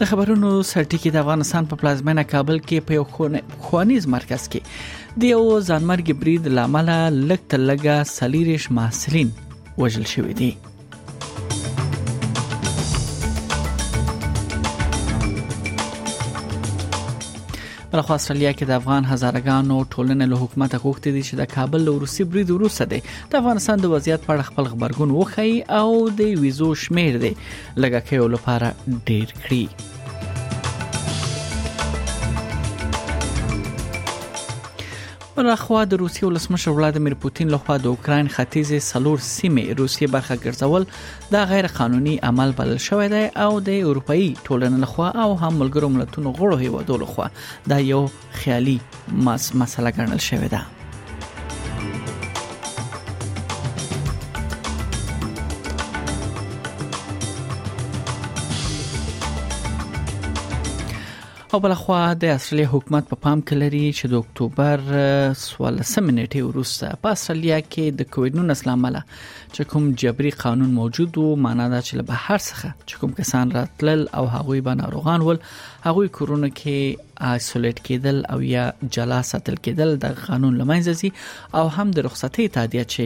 د خبرونو سرټکی د افغانستان په پلازمینه کابل کې په یو خوانیز مرکز کې د یو ځانمرګي برید لامل لک تلګه سلیریش محصلین وژل شوې دي بلخو استرالیا کې د افغان هزاره ګانو ټولنه له حکومت غوښتي دي چې د کابل له روسي برید وروسته دی د افغانستان د وضعیت په اړه خپل خبرګون وخی او د ویزو شمیر دی لګه کې لپاره ډیر کړی بل خو د روسیې ولسمشر ولادمیر پوتین له خوا د اوکرين ختیځې سلور سیمې روسیې برخه ګرځول دا غیر قانوني عمل بلل شوی دی او د اروپאי ټولنې لخوا او هم ملګرو ملتونو غړو هیوادو لخوا دا یو خیالي مسله ګڼل شوې ده او بل خو د اصلي حکومت په پام کې لري چې د اکتوبر 16 نیټه وروسته په اصلیا کې د کووډ 19 لامل چې کوم جبري قانون موجود وو معنا دا چې له بهر څخه چې کوم کسان راتلل او هغوی به ناروغان ول هغوی کورونه کې آیسولیټ کېدل او یا جلا ساتل کېدل د قانون لمنځه زی او هم د رخصتي تادیه چې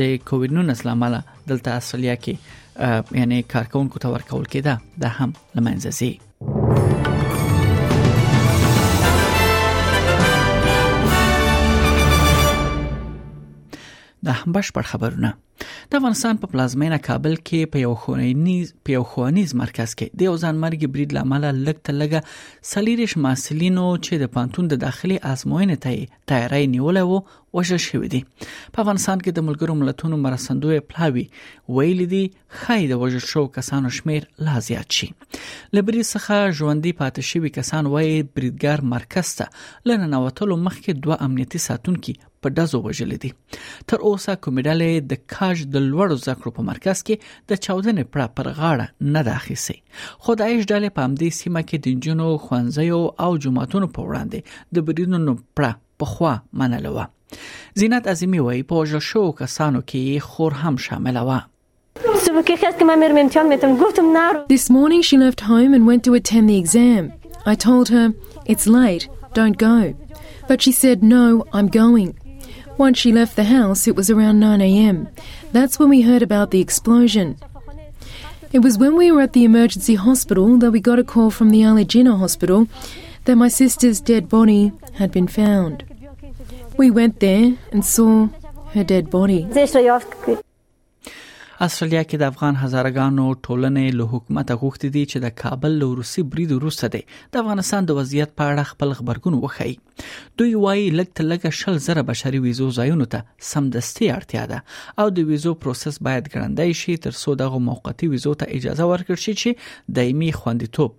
د کووډ 19 لامل دلته اصلیا کې یعنی کارکونکو ته ورکول کېده دا هم لمنځه زی د بشپړ خبرونه د افغانستان په پلازمینه کابل کې په یو خونیز په یو خونیز مرکز کې د یو ځانمرګي برید لامل لګ ته لګه سلیریش مسلینو چې د پانتون د داخلي ازموینې ته تیاری نیولې وو وژل شوې دي په افغانستان کې د ملګرو ملتونو مرستندوی پلاوی ویل دي خای د وژل شو کسانو شمیر لا زیات شي لبري څخه ژوندۍ پاتې شوی کسان وایي بریدګر مرکز ته لننوتلو مخکې دوه امنیتي ساتونکو په دزو وژل دي تر اوسه کومې ډلې د کاج د لوړو زکړو په مرکز کې د چاودنې پړه پر غاړه نه ده اخیسي خو د ایش ډلې په همدې سیمه کې د جنونو خوانځیو او جماعتونو په وړاندې د بریدونو پړه په خوا منلوه زینت عظیمی وایي په وژل شو کسانو کې خور هم شامل و This morning she left home and went to attend the exam. I told her, It's late, don't go. But she said, No, I'm going. Once she left the house, it was around 9 am. That's when we heard about the explosion. It was when we were at the emergency hospital that we got a call from the Alejina hospital that my sister's dead body had been found. We went there and saw her dead body. استرالیا کې د افغان هزارګانو ټولنې له حکومت غوښتي دي چې د کابل له روسي برید وروسته دی د افغانستان د وضعیت په اړه خپل خبرګون وښيي دوی وایي لږ تر لږه شل زره بشري ویزو ځایونو ته سمدستي اړتیا ده او د ویزو پروسس باید ګړندی شي ترڅو دغه موقتی ویزو ته اجازه ورکړي چې دایمي خوندیتوب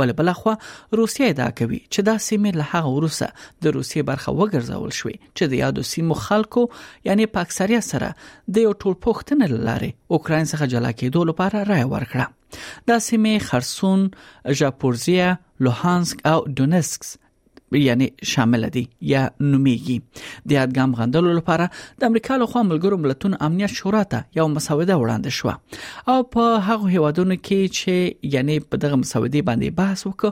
ول بل خو روسیه ادعا کوي چې دا سیمه له هغه وروسه د روسیې برخه وګرځول شوې چې د یادو سیمو خلکو یعنی په اکثریت سره د یو ټول پښتنه لاره اوکرين څخه جلا کېدو لپاره رائے ورکړه دا سیمه خرسون ژاپورزیا لوهانسک او دونسک یعنی شامل دي یا نومیږي د یاد ګام غندلو لپاره د امریکا له خوا ملګرو ملتونو امنیت شورا ته یو مسوده وړاندې شو او په هغه هیوادونو کې چې یعنی په دغه مسوده باندې بحث وکړ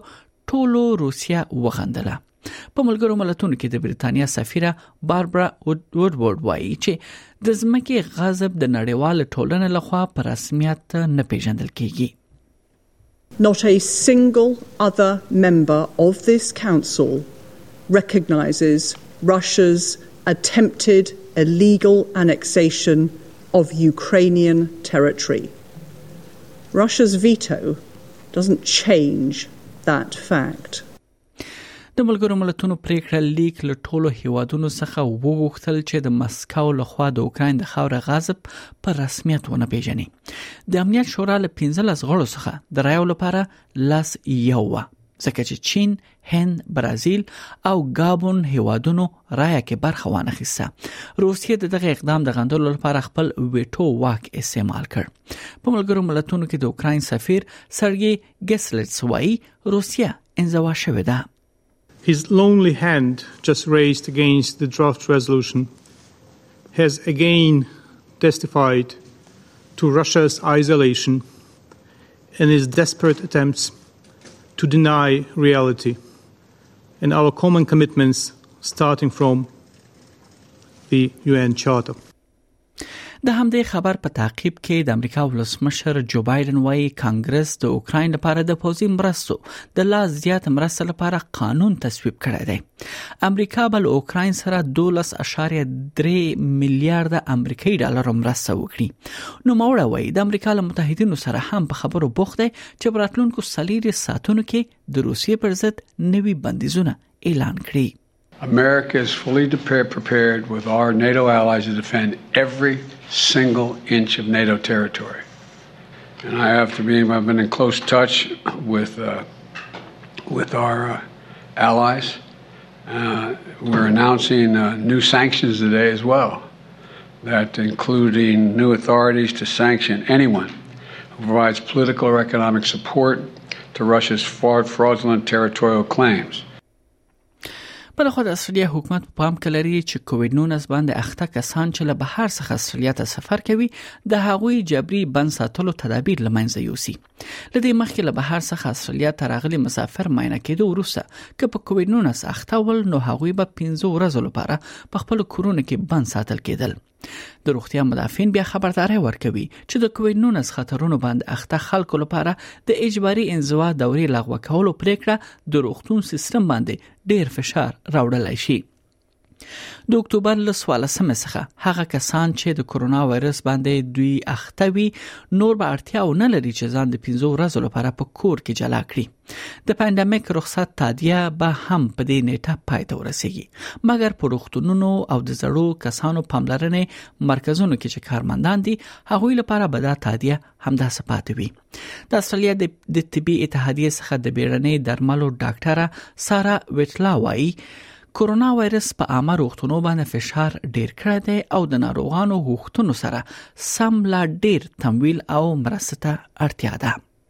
ټولو روسیا وغندله په ملګرو ملتونو کې د بریتانیا سفیره باربرا وډورډ وایي چې د ځمکې غضب د نړیوال ټولنې لخوا په رسمیت نه پیژندل کیږي Not a single other member of this Council recognises Russia's attempted illegal annexation of Ukrainian territory. Russia's veto doesn't change that fact. د ملګرو ملتونو پریکړه لیک له ټولو هیوادونو څخه وغوښتل چې د مسکو له خوا د اوکرين د خاور غاصب پر رسمیت ونه پیژني د امنیت شورا له 15 غړو څخه د رایو لپاره لاس یو و ځکه چې چین، هند، برازیل او گابون هیوادونو رایه کې برخه وانه خسته روسیه د دغه اقدام د غندلو لپاره خپل ویټو واک استعمال کړ په ملګرو ملتونو کې د اوکرين سفیر سرګي ګسلټس وایي روسیه انزوا شوې ده. His lonely hand, just raised against the draft resolution, has again testified to Russia's isolation and its desperate attempts to deny reality and our common commitments starting from the UN Charter. د همدې خبر په تعقیب کې د امریکا ولسمشر جو بایدن وایي کانګرس د اوکرين لپاره د پوزي مرستو د لا زیات مرستو لپاره قانون تصویب کړی دی امریکا بل اوکرين سره 12.3 میلیارډ امریکایي ډالر مرسته وکړي نو موړه وایي د امریکا له متحدینو سره هم په خبرو بوخت دی چې براتلونکو سلیری ساتونو کې د روسیې پر ضد نوي بندیزونه اعلان کړي America is fully prepared with our NATO allies to defend every single inch of NATO territory. And I have to be, I've been in close touch with, uh, with our uh, allies. Uh, we're announcing uh, new sanctions today as well, that including new authorities to sanction anyone who provides political or economic support to Russia's fraudulent territorial claims. بل خو د استرالیا حکومت په پام کې لري چې کووډ 19 باندې اخته کسان چې له بهر څخه استرالیا ته سفر کوي د هغوی جبري بند ساتلو تدابیر لمنځه یوسي لدې مخکې له بهر څخه استرالیا ته راغلي مسافر ماینه کېدو وروسته که په کووډ 19 اخته ول نو هغوی به 15 ورځې لپاره په خپل کورونه کې بند ساتل کېدل د روغتیا مدافعین بیا خبرداري ورکوي چې د کووید 19 خطرونو باندې اخته خلکو لپاره د اجباري انزوا دورې لغوه کولو پریکړه د روغتون سیستم باندې ډیر فشار راوړلای شي د اکتوبر له 14مې څخه هغه کسان چې د کورونا وایرس باندې دوی اخته وي نور به اړتیا ونه لري چې ځان د 15 ورځې لپاره په کور کې جلا کړي د پاندمیک رخصت تادیه به هم په دې نیټه پای ته ورسیږي مګر په روغتونونو او د زړو کسانو پاملرنې مرکزونو کې چې کارمندان دي هغوی لپاره به دا تادیه همدا سپاتې وي د استرالیا د طبي اتحادیه څخه د بیړنۍ درملو ډاکټره سارا ویټلا وایي کورونا وایرس په عامه روغتونو باندې فشار ډیر کړی دی او د ناروغانو غوښتنو سره سم لا ډیر تمویل او مرسته ته اړتیا ده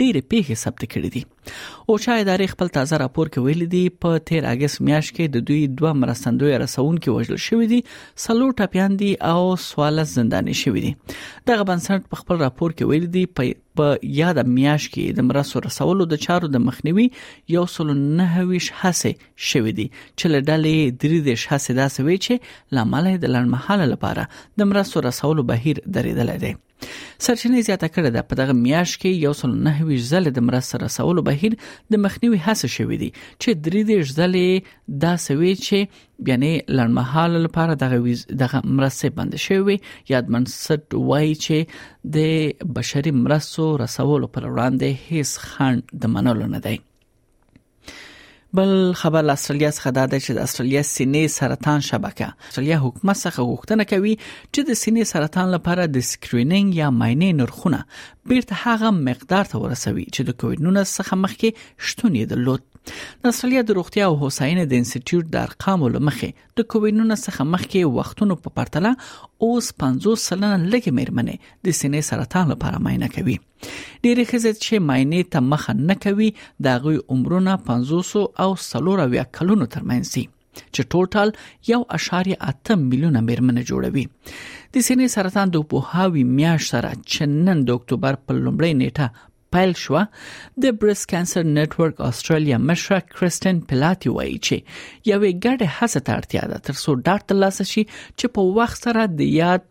ډېرې پیښې ثبت کړې دي او چا ادارې خپل تازه راپور کې ویلي دي په 13 اگست میاشت کې د دوی دوه مرستندوی رسونکو وژل شوې دي سلو ټپيان دي او سوال زنداني شوې دي دغه بنسټ په خپل راپور کې ویلي دي په یاد میاش کې د مرستو رسولو د چارو د مخنیوي یو سل نه ویش هڅه شوې دي چې له ډلې درې د شاسې داسې وی چې لامل د لړمحاله لپاره د مرستو رسولو بهیر درېدل دي سرچینې زیاته کړې ده په دغه میاش کې یو سل نه ویش ځلې د مرسته رسولو بهیر د مخنیوي هڅه شوې دي چې درې دېرش ځلې دا سوي چې یعنی لړمحال لپاره دغه ویز دغه مرسته بند شوې یاد منسټ وایي چې د بشري مرستو رسولو پر وړاندې هیڅ خنډ د منلو نه دی بل خبر له استرالیا څخه دا ده چې د استرالیا سینې سرطان شبکه استرالیا حکومت څخه غوښتنه کوي چې د سینې سرطان لپاره د سکرینینګ یا ماینې نرخونه بیرته هغه مقدار ته ورسوي چې د کووډ 19 څخه مخکې شتون یې درلود د استرالیا د روغتیا او هوساینې د انسټیټیوټ د ارقامو لمخې د کووډ 19 څخه مخکې وختونو په پرتله اوس 50 سلنه لږې مېرمنې د سینې سرطان لپاره معاینه کوي ډېری ښځې چې ماینې ته مخه نه کوي د غوي عمرونه 500 او 400 کلونو ترمنځ دي چې ټوټال 1.8 میلیونه میرمنې جوړوي د سینې سرطان د پوهاوی میاش سره چې نن د اکتوبر په لومړۍ نیټه پیل شو د بریس کانسر نتورک استرالیا مشره کریستین پلاتی وایي چې یوې ګډه هڅه ته اړتیا ده ترڅو ډاټ ترلاسه شي چې په وخت سره د یاد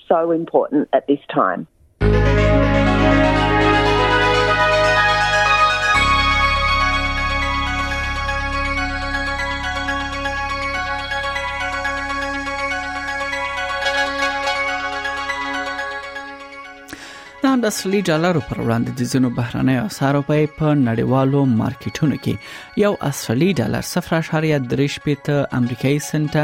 so important at this time. د اصلي ډالرو پر وړاندې د ځینو بهرنۍ اسعارو بیې په نړیوالو مارکیټونو کې یو اصلي ډالر 0.3 پېته امریکایي سنټه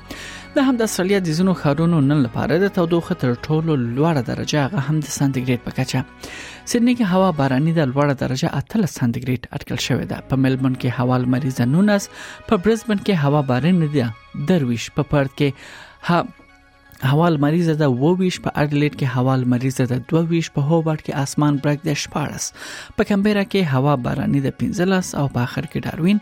د هم د استرالیا د ځینو ښارونو نن لپاره د تودوخه تر ټولو لوړه درجه هغه هم د سانتیګریډ په کچه سیدنی کې هوا باراني ده لوړه درجه 13 سانتیګریډ اټکل شوې ده په ملبورن کې هوا لمریزه 19 په برزبن کې هوا باراني ده درویش په پرت کې ها هوا لمریزه ده 22 په اډلیډ کې هوا لمریزه ده 22 په هوبرټ کې اسمان برګ ده 14 په کمبيرا کې هوا باراني ده 15 او په اخر کې داروین